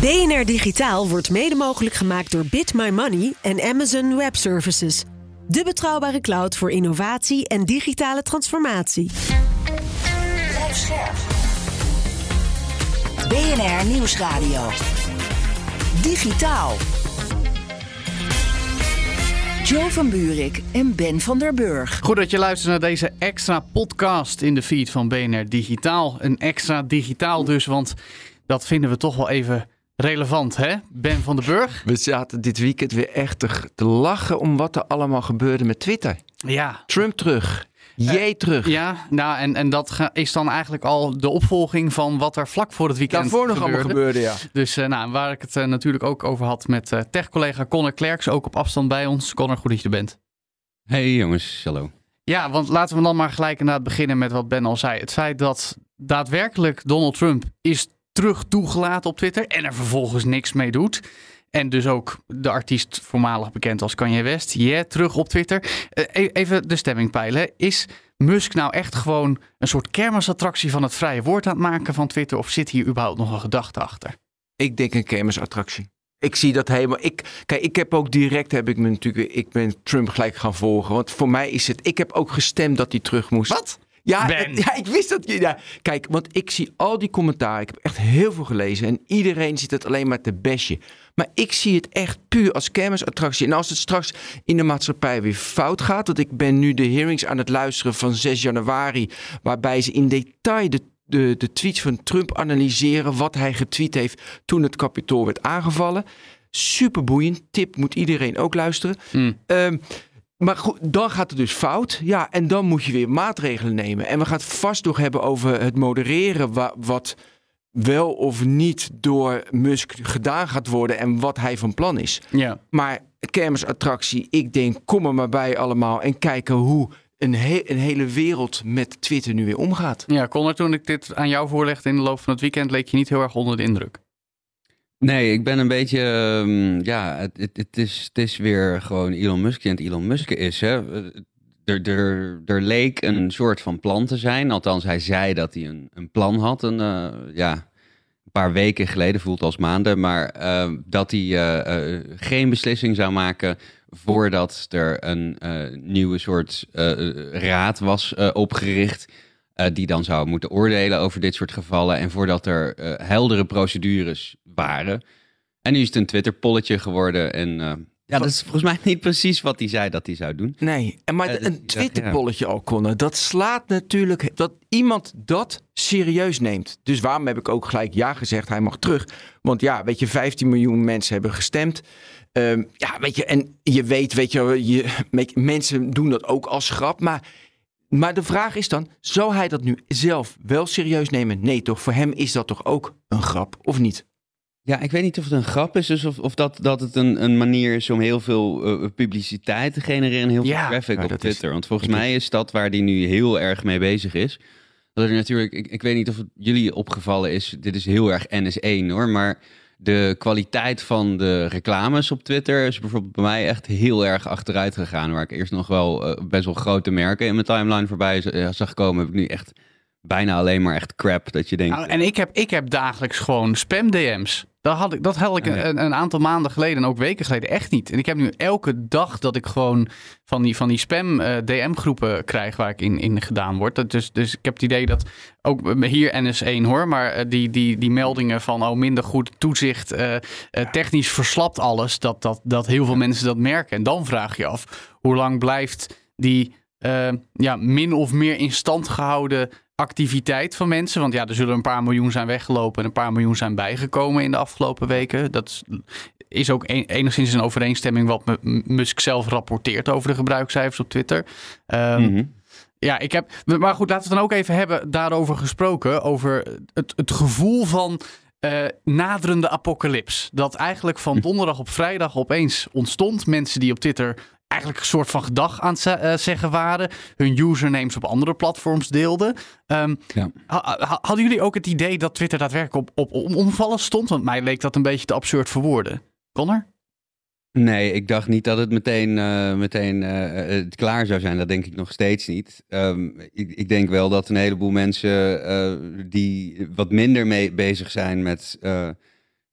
BNR Digitaal wordt mede mogelijk gemaakt door Bit My Money en Amazon Web Services. De betrouwbare cloud voor innovatie en digitale transformatie. BNR Nieuwsradio. Digitaal. Joe van Buurik en Ben van der Burg. Goed dat je luistert naar deze extra podcast in de feed van BNR Digitaal. Een extra digitaal dus, want dat vinden we toch wel even relevant, hè? Ben van der Burg. We zaten dit weekend weer echt te, lachen om wat er allemaal gebeurde met Twitter. Ja. Trump terug. Jee terug. Ja, nou, en, en dat is dan eigenlijk al de opvolging van wat er vlak voor het weekend Daarvoor nog gebeurde. allemaal gebeurde, ja. Dus eh, nou, waar ik het eh, natuurlijk ook over had met eh tech-collega Connor Klerks, ook op afstand bij ons. Connor, goed dat je er bent. Hey jongens, hallo. Ja, want laten we dan maar gelijk inderdaad beginnen met wat Ben al zei. Het feit dat daadwerkelijk Donald Trump is terug toegelaten op Twitter en er vervolgens niks mee doet. En dus ook de artiest voormalig bekend als Kanye West, yeah, terug op Twitter. Eh, e- even de stemming peilen. Is Musk nou echt gewoon een soort kermisattractie van het vrije woord aan het maken van Twitter? Of zit hier überhaupt nog een gedachte achter? Ik denk een kermisattractie. Ik zie dat helemaal. Ik, kijk, ik heb ook direct heb ik me natuurlijk. Ik ben Trump gelijk gaan volgen. Want voor mij is het. Ik heb ook gestemd dat hij terug moest. Wat? Ja, Ben. ja, ik wist dat je. Ja, kijk, want ik zie al die commentaren. Ik heb echt heel veel gelezen. En iedereen ziet het alleen maar te besje. Maar ik zie het echt puur als kermisattractie. En als het straks in de maatschappij weer fout gaat. Want ik ben nu de hearings aan het luisteren van 6 januari. Waarbij ze in detail de, de, de tweets van Trump analyseren. Wat hij getweet heeft toen het kapitool werd aangevallen. Super boeiend. Tip moet iedereen ook luisteren. Ehm, maar goed, dan gaat het dus fout. Ja, en dan moet je weer maatregelen nemen. En we gaan het vast nog hebben over het modereren. wa- wat wel of niet door Musk gedaan gaat worden. En wat hij van plan is. Ja. Maar kermisattractie, ik denk, kom er maar bij allemaal. En kijken hoe een, he- een hele wereld met Twitter nu weer omgaat. Ja, Connor, toen ik dit aan jou voorlegde in de loop van het weekend, leek je niet heel erg onder de indruk. Nee, ik ben een beetje, ehm, ja, het, het, het is, het is weer gewoon Elon Musk aan het Elon Musk is. Hè. Er, er, er leek een soort van plan te zijn. Althans, hij zei dat hij een, een plan had. Een, eh, ja, een paar weken geleden, voelt als maanden. Maar eh, dat hij eh, eh, geen beslissing zou maken voordat er een eh, nieuwe soort eh, raad was eh, opgericht. eh, die dan zou moeten oordelen over dit soort gevallen. En voordat er eh, heldere procedures waren. En nu is het een Twitter-polletje geworden. En eh, ja, dat is volgens mij niet precies wat hij zei dat hij zou doen. Nee, en maar Eh, een ja, Twitterpolletje al konden, dat slaat natuurlijk dat iemand dat serieus neemt. Dus waarom heb ik ook gelijk ja gezegd, hij mag terug. Want ja, weet je, 15 miljoen mensen hebben gestemd. Ehm, ja, weet je, en je weet, weet je, je, mensen doen dat ook als grap, maar... Maar de vraag is dan, zou hij dat nu zelf wel serieus nemen? Nee toch, voor hem is dat toch ook een grap, of niet? Ja, ik weet niet of het een grap is, dus of, of dat, dat het een, een manier is om heel veel eh, publiciteit te genereren en heel veel Ja, traffic ja, op is- Twitter. Want volgens mij is dat waar hij nu heel erg mee bezig is. Dat er natuurlijk, ik, ik weet niet of het jullie opgevallen is, dit is heel erg NS1 hoor, maar de kwaliteit van de reclames op Twitter is bijvoorbeeld bij mij echt heel erg achteruit gegaan. Waar ik eerst nog wel eh, best wel grote merken in mijn timeline voorbij eh, zag komen, heb ik nu echt bijna alleen maar echt crap. Dat je denkt, Nou, en ik heb, ik heb dagelijks gewoon spam-DM's. Dat had ik, dat had ik een, een aantal maanden geleden en ook weken geleden echt niet. En ik heb nu elke dag dat ik gewoon van die, van die spam-DM-groepen krijg waar ik in, in gedaan word. Dat dus, dus ik heb het idee dat ook hier NS1 hoor, maar eh, die, die, die meldingen van oh, minder goed toezicht, eh, eh, technisch verslapt alles, dat, dat, dat heel veel mensen dat merken. En dan vraag je af, hoe lang blijft die eh, ja, min of meer in stand gehouden activiteit van mensen. Want ja, er zullen een paar miljoen zijn weggelopen en een paar miljoen zijn bijgekomen in de afgelopen weken. Dat is, ook een- enigszins in overeenstemming wat Musk zelf rapporteert over de gebruikscijfers op Twitter. Ehm, mhm. Ja, ik heb. Maar goed, laten we het dan ook even hebben daarover gesproken. Over het, het gevoel van eh, naderende apocalyps. Dat eigenlijk van donderdag op vrijdag opeens ontstond. Mensen die op Twitter eigenlijk een soort van gedag aan het eh, zeggen waren. Hun usernames op andere platforms deelden. Ehm, Ja. ha- ha- hadden jullie ook het idee dat Twitter daadwerkelijk op, op, op omvallen stond? Want mij leek dat een beetje te absurd voor woorden. Connor? Nee, ik dacht niet dat het meteen, eh, meteen eh, klaar zou zijn. Dat denk ik nog steeds niet. Ehm, ik, ik denk wel dat een heleboel mensen die wat minder mee bezig zijn met,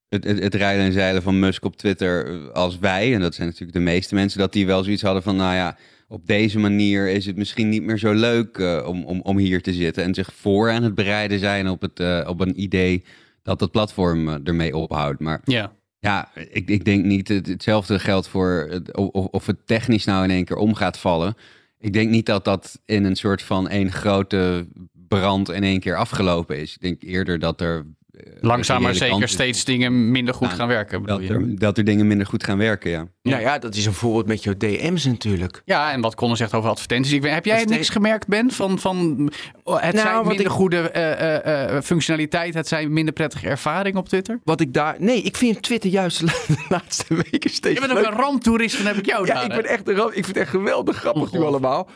het, het, het rijden en zeilen van Musk op Twitter eh, als wij, en dat zijn natuurlijk de meeste mensen, dat die wel zoiets hadden van, nou ja, op deze manier is het misschien niet meer zo leuk uh, om, om, om hier te zitten en zich voor aan het bereiden zijn op, het, uh, op een idee dat het platform uh, ermee ophoudt. Maar ja, ja ik, ik denk niet, het, hetzelfde geldt voor het, of, of het technisch nou in één keer om gaat vallen. Ik denk niet dat dat in een soort van één grote brand in één keer afgelopen is. Ik denk eerder dat er Langzaam maar zeker steeds dingen minder goed gaan werken. Dat er, dat er dingen minder goed gaan werken, ja. Nou ja, dat is een voorbeeld met jouw DM's natuurlijk. Ja, en wat Conor zegt over advertenties. Ik, heb jij niks gemerkt, Ben, van, van oh, het nou, zijn minder ik... goede uh, uh, functionaliteit, het zijn minder prettige ervaring op Twitter? Wat ik daar... Nee, ik vind Twitter juist de laatste weken steeds Je bent ook een ramptoerist, dan heb ik jou ja, daar. ik ben echt een. Ik vind het echt geweldig grappig nu allemaal.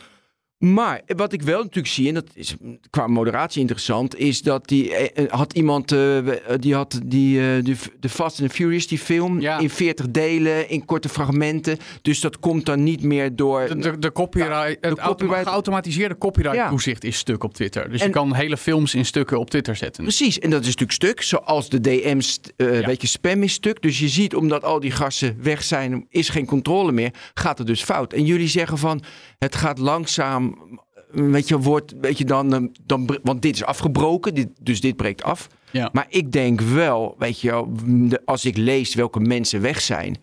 Maar wat ik wel natuurlijk zie, en dat is qua moderatie interessant, is dat die eh, had iemand, uh, die had die, uh, de, de Fast and the Furious, die film, ja. in 40 delen, in korte fragmenten. Dus dat komt dan niet meer door. De, de, de copyright, ja, de het copyright... geautomatiseerde copyright toezicht is stuk op Twitter. Dus en, je kan hele films in stukken op Twitter zetten. Precies, en dat is natuurlijk stuk, zoals de DM's, uh, weet je, spam is stuk. Dus je ziet, omdat al die gassen weg zijn, is geen controle meer, gaat het dus fout. En jullie zeggen van, het gaat langzaam weet je, wordt, weet je dan, ehm, dan, want dit is afgebroken, dit, dus dit breekt af. Ja. Maar ik denk wel, weet je, als ik lees welke mensen weg zijn,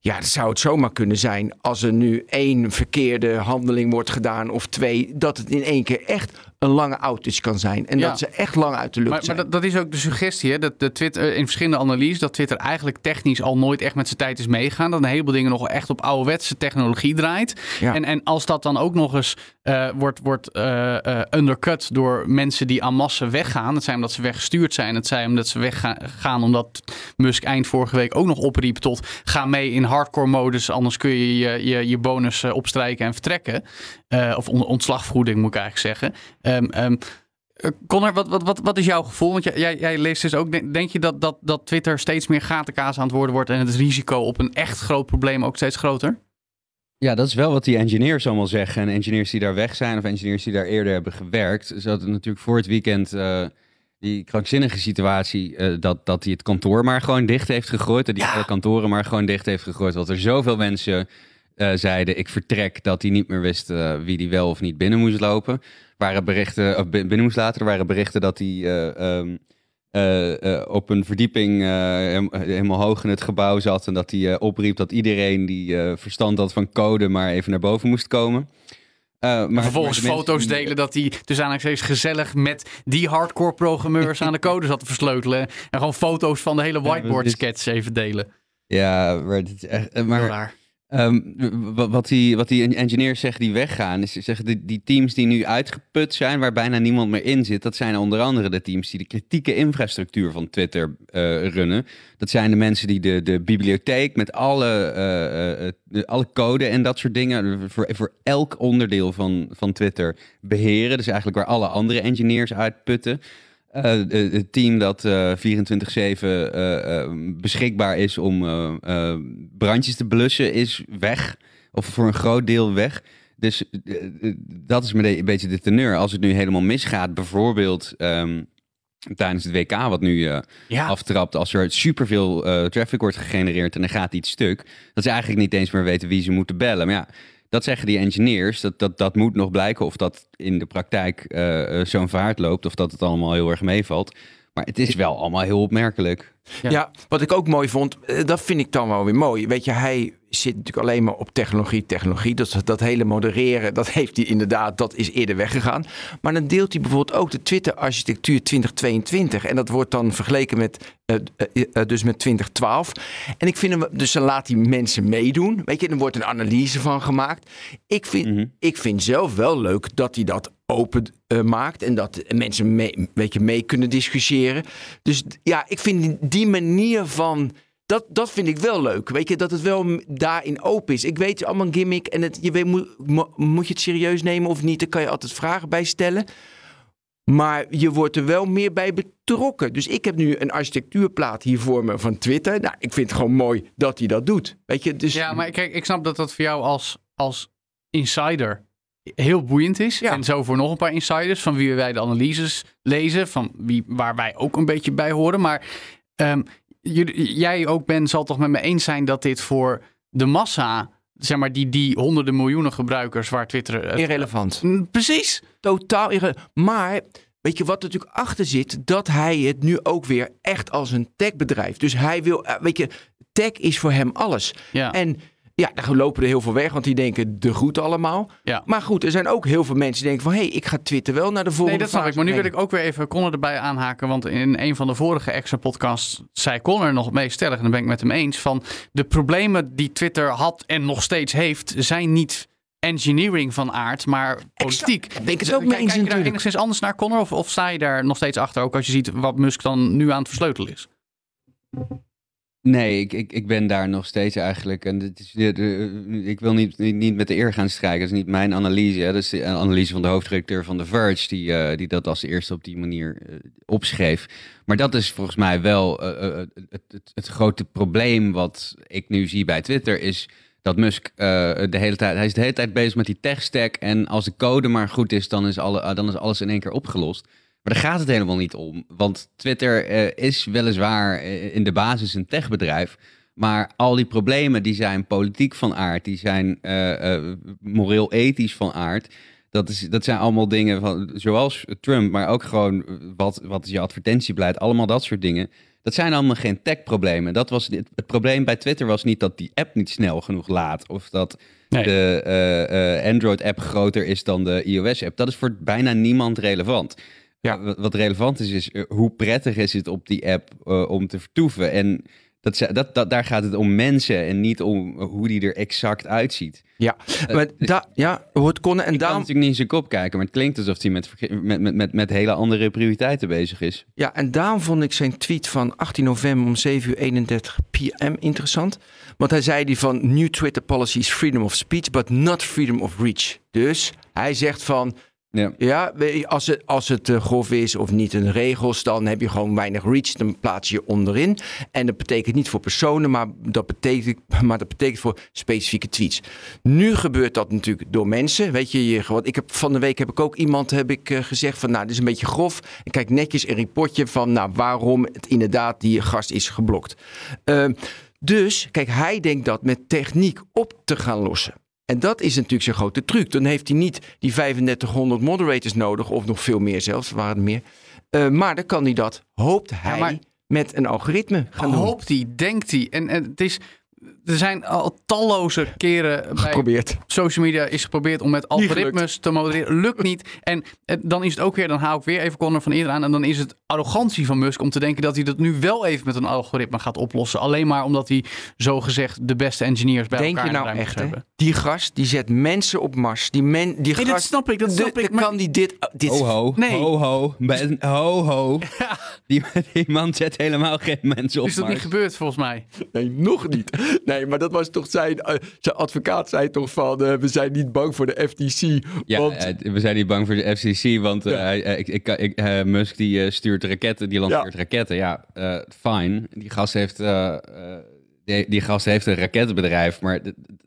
ja, dan zou het zomaar kunnen zijn als er nu één verkeerde handeling wordt gedaan of twee, dat het in één keer echt een lange outage kan zijn. En ja. dat ze echt lang uit de lucht maar, zijn. Maar dat, dat, is ook de suggestie, hè? Dat de Twitter in verschillende analyses, dat Twitter eigenlijk technisch al nooit echt met zijn tijd is meegaan. Dat een heleboel dingen nog echt op ouderwetse technologie draait. Ja. En, en als dat dan ook nog eens uh, wordt, wordt uh, uh, undercut door mensen die aan massen weggaan. Het zijn omdat ze weggestuurd zijn. Het zijn omdat ze weggaan omdat Musk eind vorige week ook nog opriep tot ga mee in hardcore modus. Anders kun je je, je, je bonus opstrijken en vertrekken. Of on, ontslagvergoeding moet ik eigenlijk zeggen. Um, um, Connor, wat, wat, wat, wat is jouw gevoel? Want jij, jij leest dus ook, denk je dat, dat, dat Twitter steeds meer gatenkaas aan het worden wordt en het risico op een echt groot probleem ook steeds groter? Ja, dat is wel wat die engineers allemaal zeggen. En engineers die daar weg zijn of engineers die daar eerder hebben gewerkt. Ze hadden natuurlijk voor het weekend uh, die krankzinnige situatie uh, dat, dat hij het kantoor maar gewoon dicht heeft gegooid. Dat hij ja. alle kantoren maar gewoon dicht heeft gegooid. Want er zoveel mensen uh, zeiden ik vertrek dat hij niet meer wist wie die wel of niet binnen moest lopen waren berichten, of binnen moest laten, er waren berichten dat hij um, uh, op een verdieping helemaal hoog in het gebouw zat en dat hij opriep dat iedereen die verstand had van code maar even naar boven moest komen. Maar vervolgens maar foto's delen dat hij dus eigenlijk gezellig met die hardcore programmeurs aan de code zat te versleutelen. En gewoon foto's van de hele whiteboard sketch even delen. Ja, maar het is echt. Maar, Um, wat, die, wat die engineers zeggen die weggaan, is zeggen die, die, teams die nu uitgeput zijn, waar bijna niemand meer in zit, dat zijn onder andere de teams die de kritieke infrastructuur van Twitter uh, runnen. Dat zijn de mensen die de, de bibliotheek met alle, uh, de, alle code en dat soort dingen voor, voor elk onderdeel van, van Twitter beheren. Dus eigenlijk waar alle andere engineers uitputten. Uh, het team dat uh, 24-7 uh, beschikbaar is om brandjes te blussen, is weg. Of voor een groot deel weg. Dus dat is een beetje de teneur. Als het nu helemaal misgaat, bijvoorbeeld um, tijdens het WK, wat nu ja. aftrapt, als er superveel traffic wordt gegenereerd en er gaat iets stuk, dat ze eigenlijk niet eens meer weten wie ze moeten bellen. Maar ja, dat zeggen die engineers. Dat, dat, dat moet nog blijken of dat in de praktijk uh, zo'n vaart loopt. Of dat het allemaal heel erg meevalt. Maar het is wel allemaal heel opmerkelijk. Ja. ja. wat ik ook mooi vond, dat vind ik dan wel weer mooi. Weet je, hij zit natuurlijk alleen maar op technologie, technologie. Dat, dat hele modereren, dat heeft hij inderdaad, dat is eerder weggegaan. Maar dan deelt hij bijvoorbeeld ook de Twitter-architectuur 2022. En dat wordt dan vergeleken met, uh, uh, uh, dus met 2012. En ik vind hem, dus dan laat hij mensen meedoen. Weet je, er wordt een analyse van gemaakt. Ik vind, mm -hmm. ik vind zelf wel leuk dat hij dat open maakt. En dat mensen mee, weet je, mee kunnen discussiëren. Dus ja, ik vind die manier van dat, dat vind ik wel leuk. Weet je, dat het wel daarin open is. Ik weet, het allemaal een gimmick. En het, je weet, moet, moet je het serieus nemen of niet? Daar kan je altijd vragen bij stellen. Maar je wordt er wel meer bij betrokken. Dus ik heb nu een architectuurplaat hier voor me van Twitter. Nou, ik vind het gewoon mooi dat hij dat doet. Weet je, dus... Ja, maar kijk, ik snap dat dat voor jou als, als insider heel boeiend is. Ja. En zo voor nog een paar insiders van wie wij de analyses lezen. Van wie, waar wij ook een beetje bij horen. Maar um, jij ook, Ben, zal toch met me eens zijn dat dit voor de massa, zeg maar, die, die honderden miljoenen gebruikers waar Twitter. Irrelevant. Mm, precies. Totaal irrelevant. Maar weet je wat er natuurlijk achter zit? Dat hij het nu ook weer echt als een techbedrijf. Dus hij wil, eh, weet je, tech is voor hem alles. Ja. En ja, daar lopen er heel veel weg, want die denken de goed allemaal. Ja. Maar goed, er zijn ook heel veel mensen die denken van... hé, hey, ik ga Twitter wel naar de volgende Nee, dat snap ik. Maar nu wil ik ook weer even Connor erbij aanhaken. Want in een van de vorige extra podcasts zei Connor nog meest stellig. En dan ben ik met hem eens. Van de problemen die Twitter had en nog steeds heeft, zijn niet engineering van aard, maar politiek. Ik het ook mee eens kijk je daar enigszins anders naar, Connor? Of, of sta je daar nog steeds achter? Ook als je ziet wat Musk dan nu aan het versleutelen is. Nee, ik, ik, ik ben daar nog steeds eigenlijk. En het is, de- de- ik wil niet, niet, met de eer gaan strijken. Dat is niet mijn analyse. Hè. Dat is de analyse van de hoofdredacteur van The Verge, die, eh, die dat als eerste op die manier eh, opschreef. Maar dat is volgens mij wel eh, eh, het, het, het grote probleem wat ik nu zie bij Twitter. Is dat Musk eh, de hele tijd. Hij is de hele tijd bezig met die tech stack. En als de code maar goed is, dan is, alle, eh, dan is alles in één keer opgelost. Maar daar gaat het helemaal niet om. Want Twitter eh, is weliswaar eh, in de basis een techbedrijf. Maar al die problemen die zijn politiek van aard. Die zijn eh, eh, moreel-ethisch van aard. Dat, is, dat zijn allemaal dingen van, zoals Trump, maar ook gewoon wat, wat is je advertentiebeleid. Allemaal dat soort dingen. Dat zijn allemaal geen tech-problemen. Dat was, het, het probleem bij Twitter was niet dat die app niet snel genoeg laat. Of dat Nee. de Android-app groter is dan de iOS-app. Dat is voor bijna niemand relevant. Ja. Eh, wat- relevant is, is eh, hoe prettig is het op die app eh, om te vertoeven. En dat, dat, dat, daar gaat het om mensen en niet om hoe die er exact uitziet. Ja, maar da, ja, hoort Conne. En kan daarom, natuurlijk niet in zijn kop kijken, maar het klinkt alsof hij met, met, met, met, met hele andere prioriteiten bezig is. ja, en daarom vond ik zijn tweet van 18 november om 7 uur 31 pm interessant. Want hij zei die van new Twitter policy is freedom of speech, but not freedom of reach. Dus hij zegt van, Ja. als het, als het eh, grof is of niet een regels, dan heb je gewoon weinig reach. Dan plaats je onderin. En dat betekent niet voor personen, maar dat betekent, maar dat betekent voor specifieke tweets. Nu gebeurt dat natuurlijk door mensen. Weet je, je gewoon, ik heb, van de week heb ik ook iemand heb ik, eh, gezegd van, nou, dit is een beetje grof. Ik kijk netjes een rapportje van, nou, waarom het inderdaad die gast is geblokt. Ehm, dus, kijk, hij denkt dat met techniek op te gaan lossen. En dat is natuurlijk zijn grote truc. Dan heeft hij niet die 3500 moderators nodig, of nog veel meer zelfs, waren er meer. Eh, maar dan kan hij dat, hoopt hij, maar- met een algoritme gaan doen. Hoopt hij, denkt hij. En, en het is, er zijn al talloze keren bij Geprobeerd. social media is geprobeerd om met algoritmes te modereren. Lukt niet. En dan is het ook weer, dan haal ik weer even Connor van eerder aan. En dan is het arrogantie van Musk om te denken dat hij dat nu wel even met een algoritme gaat oplossen. Alleen maar omdat hij zogezegd de beste engineers bij Denk elkaar je in de nou echt, hebben. Die gast, die zet mensen op Mars. Die, men, die Nee, gast, dat snap ik, dat de- snap ik. maar- kan die dit... oh, dit Ho ho, Nee. ho ho, Ben, ho ho. Die, die man zet helemaal geen mensen op is dat niet Mars. gebeurd volgens mij? Nee, nog niet. Nee, maar dat was toch zijn... eh, zijn advocaat zei toch van... eh, we zijn niet bang voor de FTC. Ja, want, eh, we zijn niet bang voor de FCC, want Ja. ik, ik, ik, Musk die stuurt raketten, die lanceert raketten. Ja, eh fine. Die gast heeft, die, die gast heeft een rakettenbedrijf, maar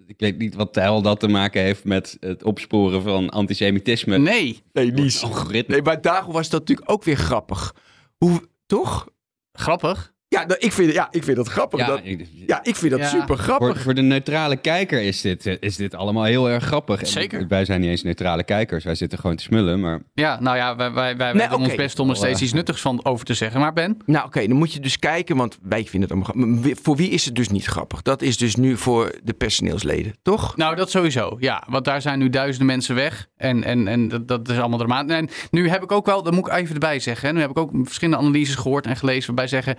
ik weet niet wat de hel dat te maken heeft met het opsporen van antisemitisme. Nee. nee, Lies. Algoritme. Nee, maar daarom was dat natuurlijk ook weer grappig. Hoe, toch? Grappig. Ja, nou, ik, vind, ja ik vind dat grappig. Ja, dat, ik- ja, ik vind dat Ja. super voor, grappig. voor de neutrale kijker is dit, eh, is dit allemaal heel erg grappig. En Zeker. Wij zijn niet eens neutrale kijkers, wij zitten gewoon te smullen, maar... Ja, nou ja, wij, wij, wij Nee, doen ons best om er steeds iets nuttigs van over te zeggen. Maar Ben? Nou, oké, dan moet je dus kijken, want wij vinden het allemaal grappig. Voor wie is het dus niet grappig? Dat is dus nu voor de personeelsleden, toch? Nou, dat sowieso. Ja, want daar zijn nu duizenden mensen weg. En, en, en dat, dat is allemaal dramatisch. En nu heb ik ook wel, dat moet ik even erbij zeggen. hè, Nu heb ik ook verschillende analyses gehoord en gelezen waarbij zeggen...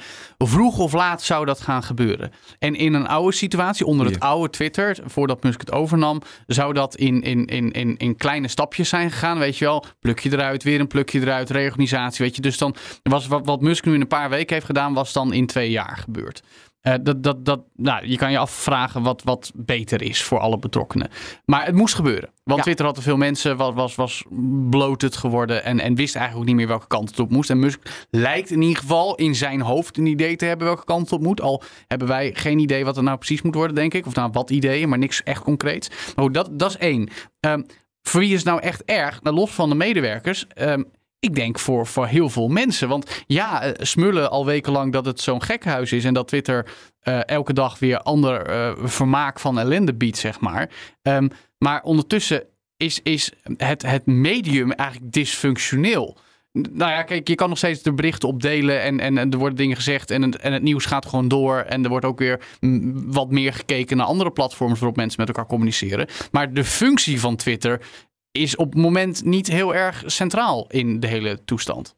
vroeg of laat zou dat gaan gebeuren. En in een oude situatie, onder het oude Twitter... voordat Musk het overnam... zou dat in, in, in, in, in kleine stapjes zijn gegaan. Weet je wel, plukje eruit, weer een plukje eruit, reorganisatie. Weet je, dus dan was wat, wat Musk nu in een paar weken heeft gedaan... was dan in twee jaar gebeurd. Eh, dat, dat, dat, nou, je kan je afvragen wat, wat beter is voor alle betrokkenen. Maar het moest gebeuren. Want Ja. Twitter had te veel mensen, was, was, was bloated geworden en, en wist eigenlijk ook niet meer welke kant het op moest. En Musk lijkt in ieder geval in zijn hoofd een idee te hebben welke kant het op moet. Al hebben wij geen idee wat het nou precies moet worden, denk ik. Of nou wat ideeën, maar niks echt concreets. Maar goed, dat, dat is één. Ehm, voor wie is nou echt erg? Nou, los van de medewerkers. ehm, ik denk voor, voor heel veel mensen. Want ja, eh, smullen al wekenlang dat het zo'n gekhuis is en dat Twitter eh, elke dag weer ander eh, vermaak van ellende biedt, zeg maar. Ehm, maar ondertussen is, is het, het medium eigenlijk dysfunctioneel. Nou ja, kijk, je kan nog steeds de berichten opdelen en, en, en er worden dingen gezegd en, en het nieuws gaat gewoon door. En er wordt ook weer wat meer gekeken naar andere platforms waarop mensen met elkaar communiceren. Maar de functie van Twitter is op het moment niet heel erg centraal in de hele toestand.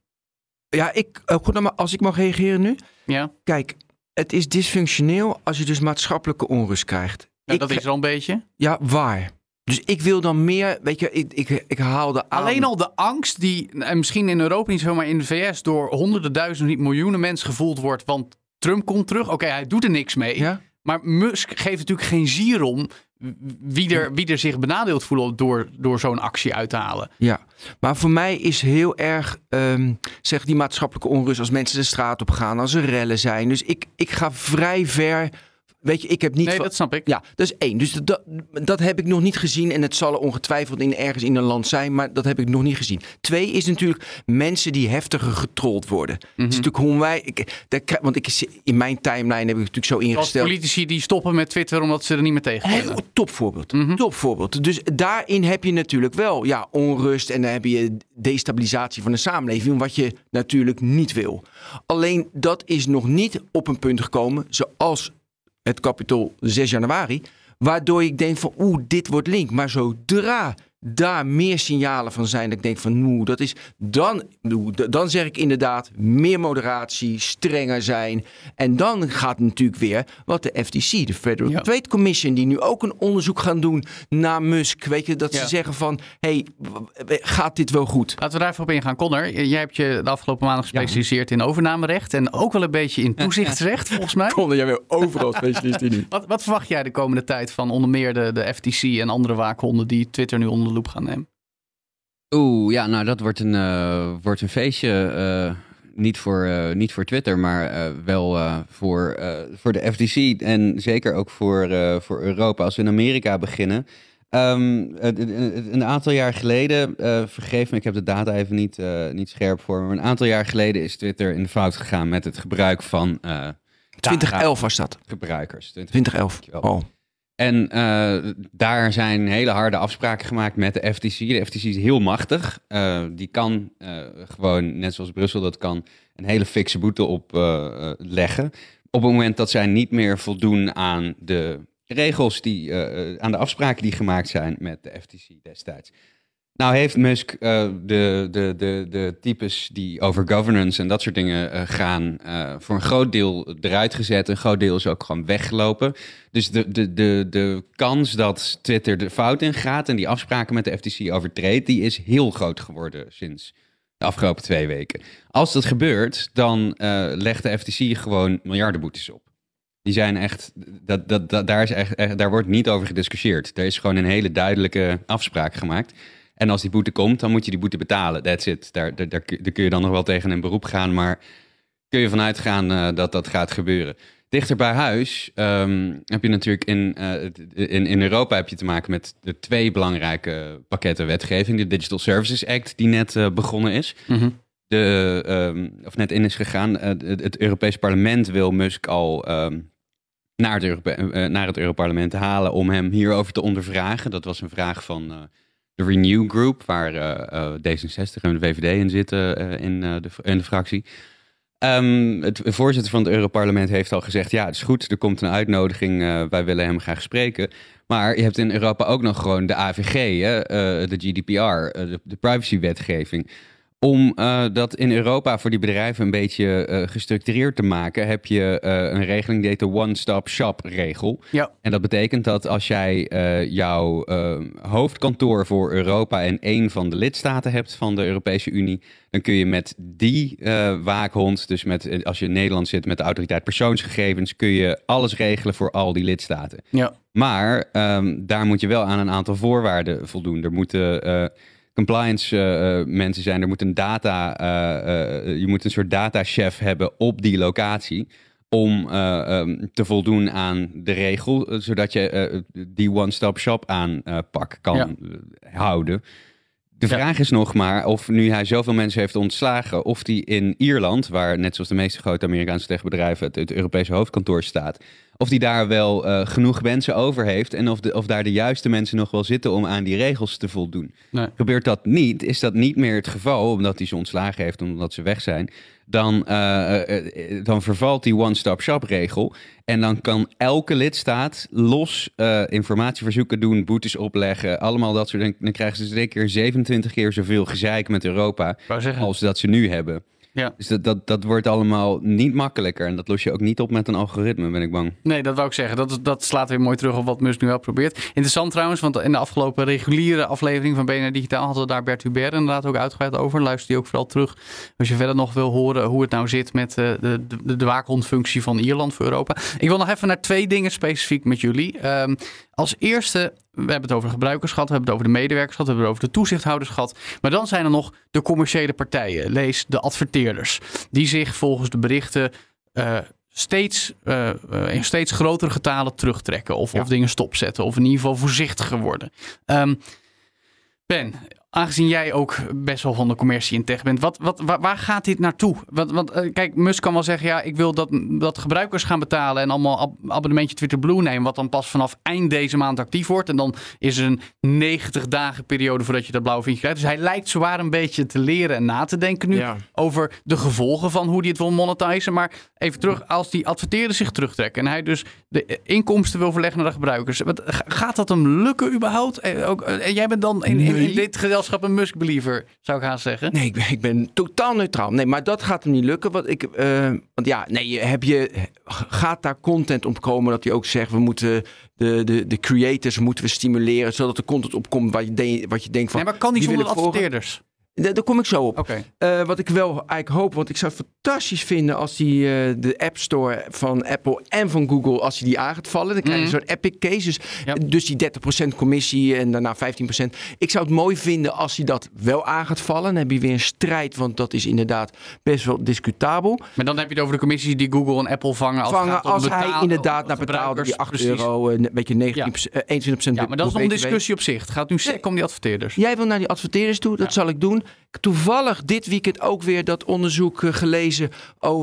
Ja, ik, uh, goed, nou, als ik mag reageren nu. Ja. Kijk, het is dysfunctioneel als je dus maatschappelijke onrust krijgt. Ja, dat is al een beetje. Ja, waar? Dus ik wil dan meer, weet je, ik, ik, ik haalde aan. Alleen al de angst die, en misschien in Europa niet zo, maar in de VS door honderden duizenden, niet miljoenen mensen gevoeld wordt. Want Trump komt terug. Oké, hij doet er niks mee. Ja? Maar Musk geeft natuurlijk geen zier om wie er, wie er zich benadeeld voelen door, door zo'n actie uit te halen. Ja, maar voor mij is heel erg, um, zeg die maatschappelijke onrust als mensen de straat op gaan, als er rellen zijn. Dus ik, ik ga vrij ver Weet je, ik heb niet. Nee, dat snap ik. Ja, dat is één. Dus dat, dat heb ik nog niet gezien. En het zal er ongetwijfeld in, ergens in een land zijn. Maar dat heb ik nog niet gezien. Twee is natuurlijk mensen die heftiger getrold worden. Mm -hmm. is natuurlijk hoe wij. Ik, want ik, in mijn timeline heb ik natuurlijk zo ingesteld. Als politici die stoppen met Twitter omdat ze er niet meer tegen kunnen. Topvoorbeeld. Mm -hmm. Topvoorbeeld. Dus daarin heb je natuurlijk wel ja, onrust. En dan heb je destabilisatie van de samenleving. Wat je natuurlijk niet wil. Alleen dat is nog niet op een punt gekomen zoals het kapitol 6 januari. Waardoor ik denk van oeh, dit wordt link. Maar zodra daar meer signalen van zijn. Dat ik denk van, nou, dat is. Dan, dan zeg ik inderdaad meer moderatie, strenger zijn. En dan gaat natuurlijk weer wat de FTC, de Federal ja. Trade Commission, die nu ook een onderzoek gaan doen naar Musk. Weet je, dat ze zeggen van, hey, gaat dit wel goed? Laten we daar even op ingaan. Connor, jij hebt je de afgelopen maanden gespecialiseerd ja. in overnamerecht en ook wel een beetje in toezichtsrecht, volgens mij. Connor, jij wil overal specialist in. wat, wat verwacht jij de komende tijd van onder meer de, de FTC en andere waakhonden die Twitter nu onder loep gaan nemen? Oeh, ja, nou dat wordt een, uh, wordt een feestje. Uh, niet, voor, uh, niet voor Twitter, maar wel voor, voor de FTC en zeker ook voor, voor Europa. Als we in Amerika beginnen. Um, een aantal jaar geleden, vergeef me, ik heb de data even niet, niet scherp voor me. Maar een aantal jaar geleden is Twitter in de fout gegaan met het gebruik van. 2011 was dat. Gebruikers. 2011. Oh. En uh, daar zijn hele harde afspraken gemaakt met de FTC. De FTC is heel machtig. Uh, die kan uh, gewoon, net zoals Brussel dat kan, een hele fikse boete opleggen. op het moment dat zij niet meer voldoen aan de regels, die, aan de afspraken die gemaakt zijn met de FTC destijds. Nou heeft Musk uh, de, de, de, de types die over governance en dat soort dingen uh, gaan, uh, voor een groot deel eruit gezet. Een groot deel is ook gewoon weggelopen. Dus de, de, de, de kans dat Twitter de fout in gaat en die afspraken met de FTC overtreedt, die is heel groot geworden sinds de afgelopen twee weken. Als dat gebeurt, dan legt de FTC gewoon miljardenboetes op. Die zijn echt, dat, dat, dat, daar, is echt, daar wordt niet over gediscussieerd. Er is gewoon een hele duidelijke afspraak gemaakt. En als die boete komt, dan moet je die boete betalen. That's it. Daar, daar, daar, kun je dan nog wel tegen een beroep gaan, maar kun je vanuit gaan uh, dat dat gaat gebeuren. Dichter bij huis um, heb je natuurlijk in, uh, in, in Europa heb je te maken met de twee belangrijke pakketten wetgeving. De Digital Services Act, die net uh, begonnen is. Mm -hmm. de, um, of net in is gegaan. het, het Europees Parlement wil Musk al um, naar, het Europe naar het Europarlement halen om hem hierover te ondervragen. Dat was een vraag van de Renew Group, waar uh, D66 en de VVD in zitten uh, in, de, in de fractie. Um, het voorzitter van het Europarlement heeft al gezegd: ja, het is goed, er komt een uitnodiging, wij willen hem graag spreken. Maar je hebt in Europa ook nog gewoon de AVG, hè, de GDPR, de, de privacywetgeving. Om uh, dat in Europa voor die bedrijven een beetje uh, gestructureerd te maken, heb je uh, een regeling die heet de One-Stop Shop regel. Ja. En dat betekent dat als jij jouw hoofdkantoor voor Europa in één van de lidstaten hebt van de Europese Unie, dan kun je met die waakhond, dus met, als je in Nederland zit met de autoriteit persoonsgegevens, kun je alles regelen voor al die lidstaten. Ja. Maar um, daar moet je wel aan een aantal voorwaarden voldoen. Er moeten compliance uh, mensen zijn. Er moet een data, uh, je moet een soort datachef hebben op die locatie. Om um, te voldoen aan de regel, zodat je die one-stop shop aanpak kan ja. houden. De vraag is nog maar of nu hij zoveel mensen heeft ontslagen, of die in Ierland, waar net zoals de meeste grote Amerikaanse techbedrijven het, het Europese hoofdkantoor staat, of die daar wel uh, genoeg mensen over heeft en of, de, of daar de juiste mensen nog wel zitten om aan die regels te voldoen. Nee. Gebeurt dat niet, is dat niet meer het geval, omdat hij ze ontslagen heeft, omdat ze weg zijn, dan, uh, uh, dan vervalt die one-stop-shop regel. En dan kan elke lidstaat los informatieverzoeken doen, boetes opleggen, allemaal dat soort dingen. Dan krijgen ze zeker keer 27 keer zoveel gezeik met Europa als dat ze nu hebben. Ja. Dus dat, dat, dat wordt allemaal niet makkelijker. En dat los je ook niet op met een algoritme, ben ik bang. Nee, dat wou ik zeggen. Dat, dat slaat weer mooi terug op wat Musk nu wel probeert. Interessant trouwens, want in de afgelopen reguliere aflevering van BNR Digitaal hadden we daar Bert Hubert inderdaad ook uitgebreid over. Luister die ook vooral terug als je verder nog wil horen hoe het nou zit met de, de, de, de waakhondfunctie van Ierland voor Europa. Ik wil nog even naar twee dingen specifiek met jullie. Um, als eerste, we hebben het over de gebruikers gehad, we hebben het over de medewerkers gehad, we hebben het over de toezichthouders gehad. Maar dan zijn er nog de commerciële partijen, lees de adverteerders, die zich volgens de berichten uh, steeds, uh, in steeds grotere getalen terugtrekken of, ja. of dingen stopzetten of in ieder geval voorzichtiger worden. Um, ben, aangezien jij ook best wel van de commercie in tech bent, wat, wat, waar, gaat dit naartoe? Want, want uh, kijk, Musk kan wel zeggen, ja, ik wil dat, dat gebruikers gaan betalen en allemaal ab abonnementje Twitter Blue nemen, wat dan pas vanaf eind deze maand actief wordt. En dan is er een 90 dagen periode voordat je dat blauwe vinkje krijgt. Dus hij lijkt zwaar een beetje te leren en na te denken nu ja. over de gevolgen van hoe hij het wil monetizen. Maar even terug, als die adverteerders zich terugtrekken en hij dus de inkomsten wil verleggen naar de gebruikers, wat, gaat dat hem lukken überhaupt? En, ook, jij bent dan in, in, in dit gedeelte een Musk-believer, zou ik gaan zeggen. Nee, ik ben, ik ben totaal neutraal. Nee, maar dat gaat hem niet lukken. Want, ik, uh, want ja, nee, heb je, gaat daar content op komen dat hij ook zegt... we moeten de, de, de creators moeten we stimuleren... zodat er content opkomt wat je, de, wat je denkt van... Nee, maar kan die zonder adverteerders? Daar, daar kom ik zo op. Okay. Uh, wat ik wel eigenlijk hoop, want ik zou het fantastisch vinden als die uh, de App Store van Apple en van Google, als die, die aan gaat vallen, dan krijg je mm. zo'n epic case. Dus, ja. dus die 30% commissie en daarna 15%. Ik zou het mooi vinden als hij dat wel aan gaat vallen. Dan heb je weer een strijd, want dat is inderdaad best wel discutabel. Maar dan heb je het over de commissies die Google en Apple vangen. Als, vangen, als betaal, hij inderdaad naar betaalde, die 8 precies. euro, een beetje 19, ja. 21% Ja, maar dat is nog een discussie op zich. Het gaat nu sec om die adverteerders. Jij wil naar die adverteerders toe, dat zal ik doen. Toevallig dit weekend ook weer dat onderzoek uh, gelezen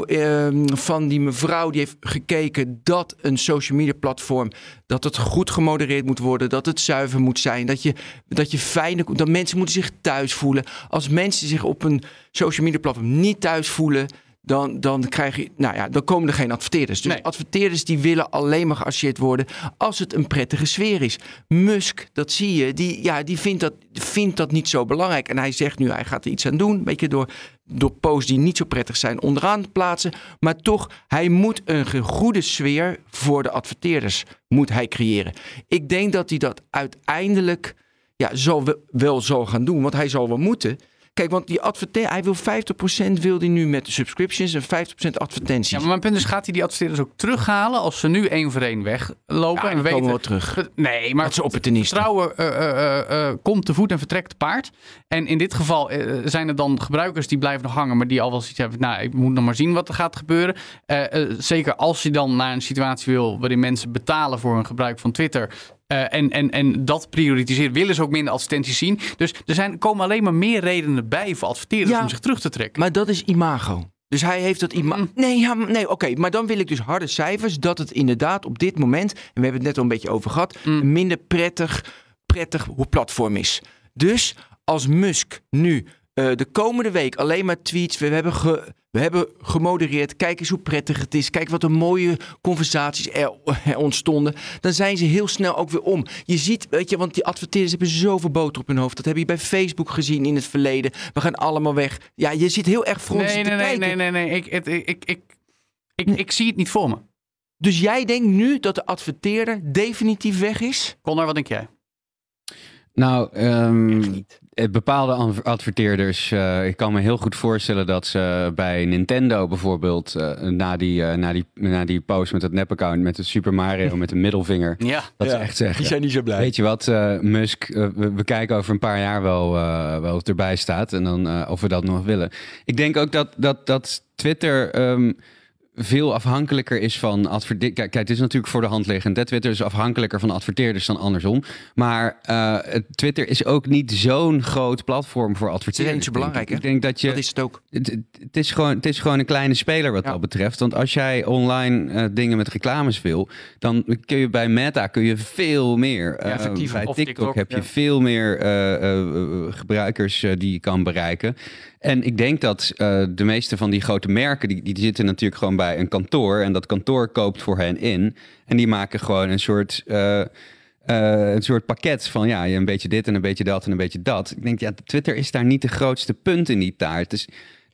uh, van die mevrouw die heeft gekeken dat een social media platform dat het goed gemodereerd moet worden, dat het zuiver moet zijn, dat je dat je fijn dat mensen moeten zich thuis voelen. Als mensen zich op een social media platform niet thuis voelen, dan, dan, krijg je, nou ja, dan komen er geen adverteerders. Dus nee. adverteerders die willen alleen maar geassocieerd worden als het een prettige sfeer is. Musk, dat zie je, die, ja, die vindt, dat, vindt dat niet zo belangrijk. En hij zegt nu, hij gaat er iets aan doen. Een beetje door, door posts die niet zo prettig zijn onderaan te plaatsen. Maar toch, hij moet een goede sfeer voor de adverteerders moet hij creëren. Ik denk dat hij dat uiteindelijk ja, zal wel zal gaan doen. Want hij zal wel moeten. Kijk, want die advertentie, hij wil 50% wil hij nu met de subscriptions en 50% advertenties. Ja, maar mijn punt is, gaat hij die adverteerders ook terughalen als ze nu één voor één weglopen? Ja, en we weten, wel terug. Nee, maar dat is opportunisten. Vertrouwen uh, uh, uh, komt te voet en vertrekt te paard. En in dit geval eh, zijn er dan gebruikers die blijven nog hangen, maar die al wel zoiets hebben. Nou, ik moet nog maar zien wat er gaat gebeuren. Eh, zeker als je dan naar een situatie wil waarin mensen betalen voor hun gebruik van Twitter. Uh, en, en, en dat prioritiseren willen ze ook minder advertenties zien. Dus er zijn, komen alleen maar meer redenen bij voor adverteerders ja, om zich terug te trekken. Maar dat is imago. Dus hij heeft dat imago. Mm. Nee, ja, nee oké. Okay. Maar dan wil ik dus harde cijfers. Dat het inderdaad op dit moment, en we hebben het net al een beetje over gehad, mm. een minder prettig, prettig platform is. Dus als Musk nu uh, de komende week alleen maar tweets. We hebben, ge, we hebben gemodereerd. Kijk eens hoe prettig het is. Kijk wat een mooie conversaties er, er, ontstonden. Dan zijn ze heel snel ook weer om. Je ziet, weet je, want die adverteerders hebben zoveel boter op hun hoofd. Dat heb je bij Facebook gezien in het verleden. We gaan allemaal weg. Ja, je ziet heel erg frons nee, nee, kijken. Nee, nee, nee, nee. Ik, ik, ik, ik, ik, nee. ik zie het niet voor me. Dus jij denkt nu dat de adverteerder definitief weg is? Connor, wat denk jij? Nou, um, bepaalde adverteerders, uh, ik kan me heel goed voorstellen dat ze bij Nintendo bijvoorbeeld, uh, na, die, uh, na, die, na die post met het nep-account met de Super Mario met de middelvinger, ja. dat ja, ze echt zeggen. Die zijn niet zo blij. Weet je wat, Musk, we, we, kijken over een paar jaar wel, wel of het erbij staat en dan of we dat nog willen. Ik denk ook dat, dat, dat Twitter. Um, veel afhankelijker is van adverteerders. Kijk, kijk, het is natuurlijk voor de hand liggend. Twitter is afhankelijker van adverteerders dan andersom. Maar eh, het- Twitter is ook niet zo'n groot platform voor adverteerders. niet zo denk ik. belangrijk, hè? Ik denk dat je. Dat is het ook. Het, het- het is gewoon, het is gewoon een kleine speler wat Ja. dat betreft. Want als jij online eh, dingen met reclames wil, dan kun je bij Meta kun je veel meer. Eh, effectiever. bij Of TikTok, TikTok, heb je ja. veel meer eh, eh, eh, gebruikers eh, die je kan bereiken. En ik denk dat eh, de meeste van die grote merken, die, die zitten natuurlijk gewoon bij een kantoor. En dat kantoor koopt voor hen in. En die maken gewoon een soort... eh, eh, een soort pakket van ja, je een beetje dit en een beetje dat en een beetje dat. Ik denk, ja, Twitter is daar niet de grootste punt in die taart. Dus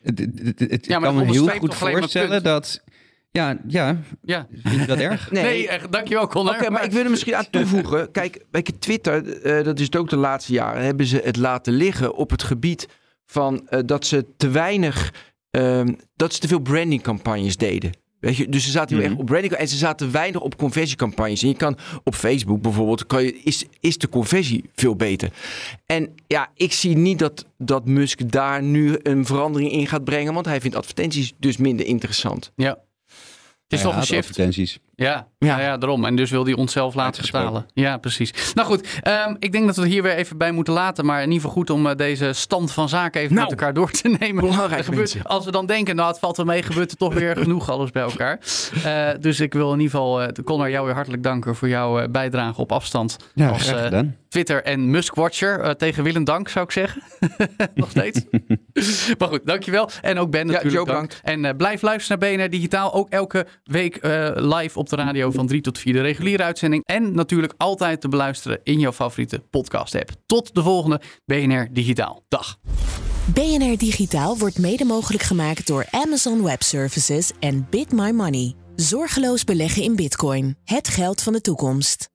het, het, het, het- Ja, ik maar kan me heel goed voorstellen dat... Ja, ja, Ja. vind je dat erg? Nee, echt, dankjewel Connor. Oké, maar ik wil er misschien aan toevoegen. Kijk, weet je, Twitter, eh, dat is het ook de laatste jaren, hebben ze het laten liggen op het gebied van eh, dat ze te weinig, ehm, dat ze te veel brandingcampagnes deden. Weet je, dus ze zaten heel Mhm. erg op branding en ze zaten weinig op conversiecampagnes. En je kan op Facebook bijvoorbeeld, kan je, is, is de conversie veel beter. En ja, ik zie niet dat, dat Musk daar nu een verandering in gaat brengen, want hij vindt advertenties dus minder interessant. Ja. Het is Ja, een shift. advertenties. Ja, Ja. ja. ja, daarom. En dus wil hij onszelf laten betalen. Ja, precies. Nou goed, ehm, ik denk dat we het hier weer even bij moeten laten. Maar in ieder geval goed om eh, deze stand van zaken even Nou, met elkaar door te nemen. belangrijk, gebeurt, als we dan denken, nou het valt wel mee, gebeurt er toch weer genoeg alles bij elkaar. Eh, dus ik wil in ieder geval, eh Connor, jou weer hartelijk danken voor jouw bijdrage op afstand. Ja, als. Twitter en Musk-watcher. Tegen Willem dank, zou ik zeggen. Nog steeds. maar goed, dankjewel. En ook Ben Ja, natuurlijk Joe, dank. En blijf luisteren naar BNR Digitaal. Ook elke week live op de radio van 3 tot 4 de reguliere uitzending. En natuurlijk altijd te beluisteren in jouw favoriete podcast app. Tot de volgende BNR Digitaal. Dag. BNR Digitaal wordt mede mogelijk gemaakt door Amazon Web Services en Bit My Money. Zorgeloos beleggen in Bitcoin. Het geld van de toekomst.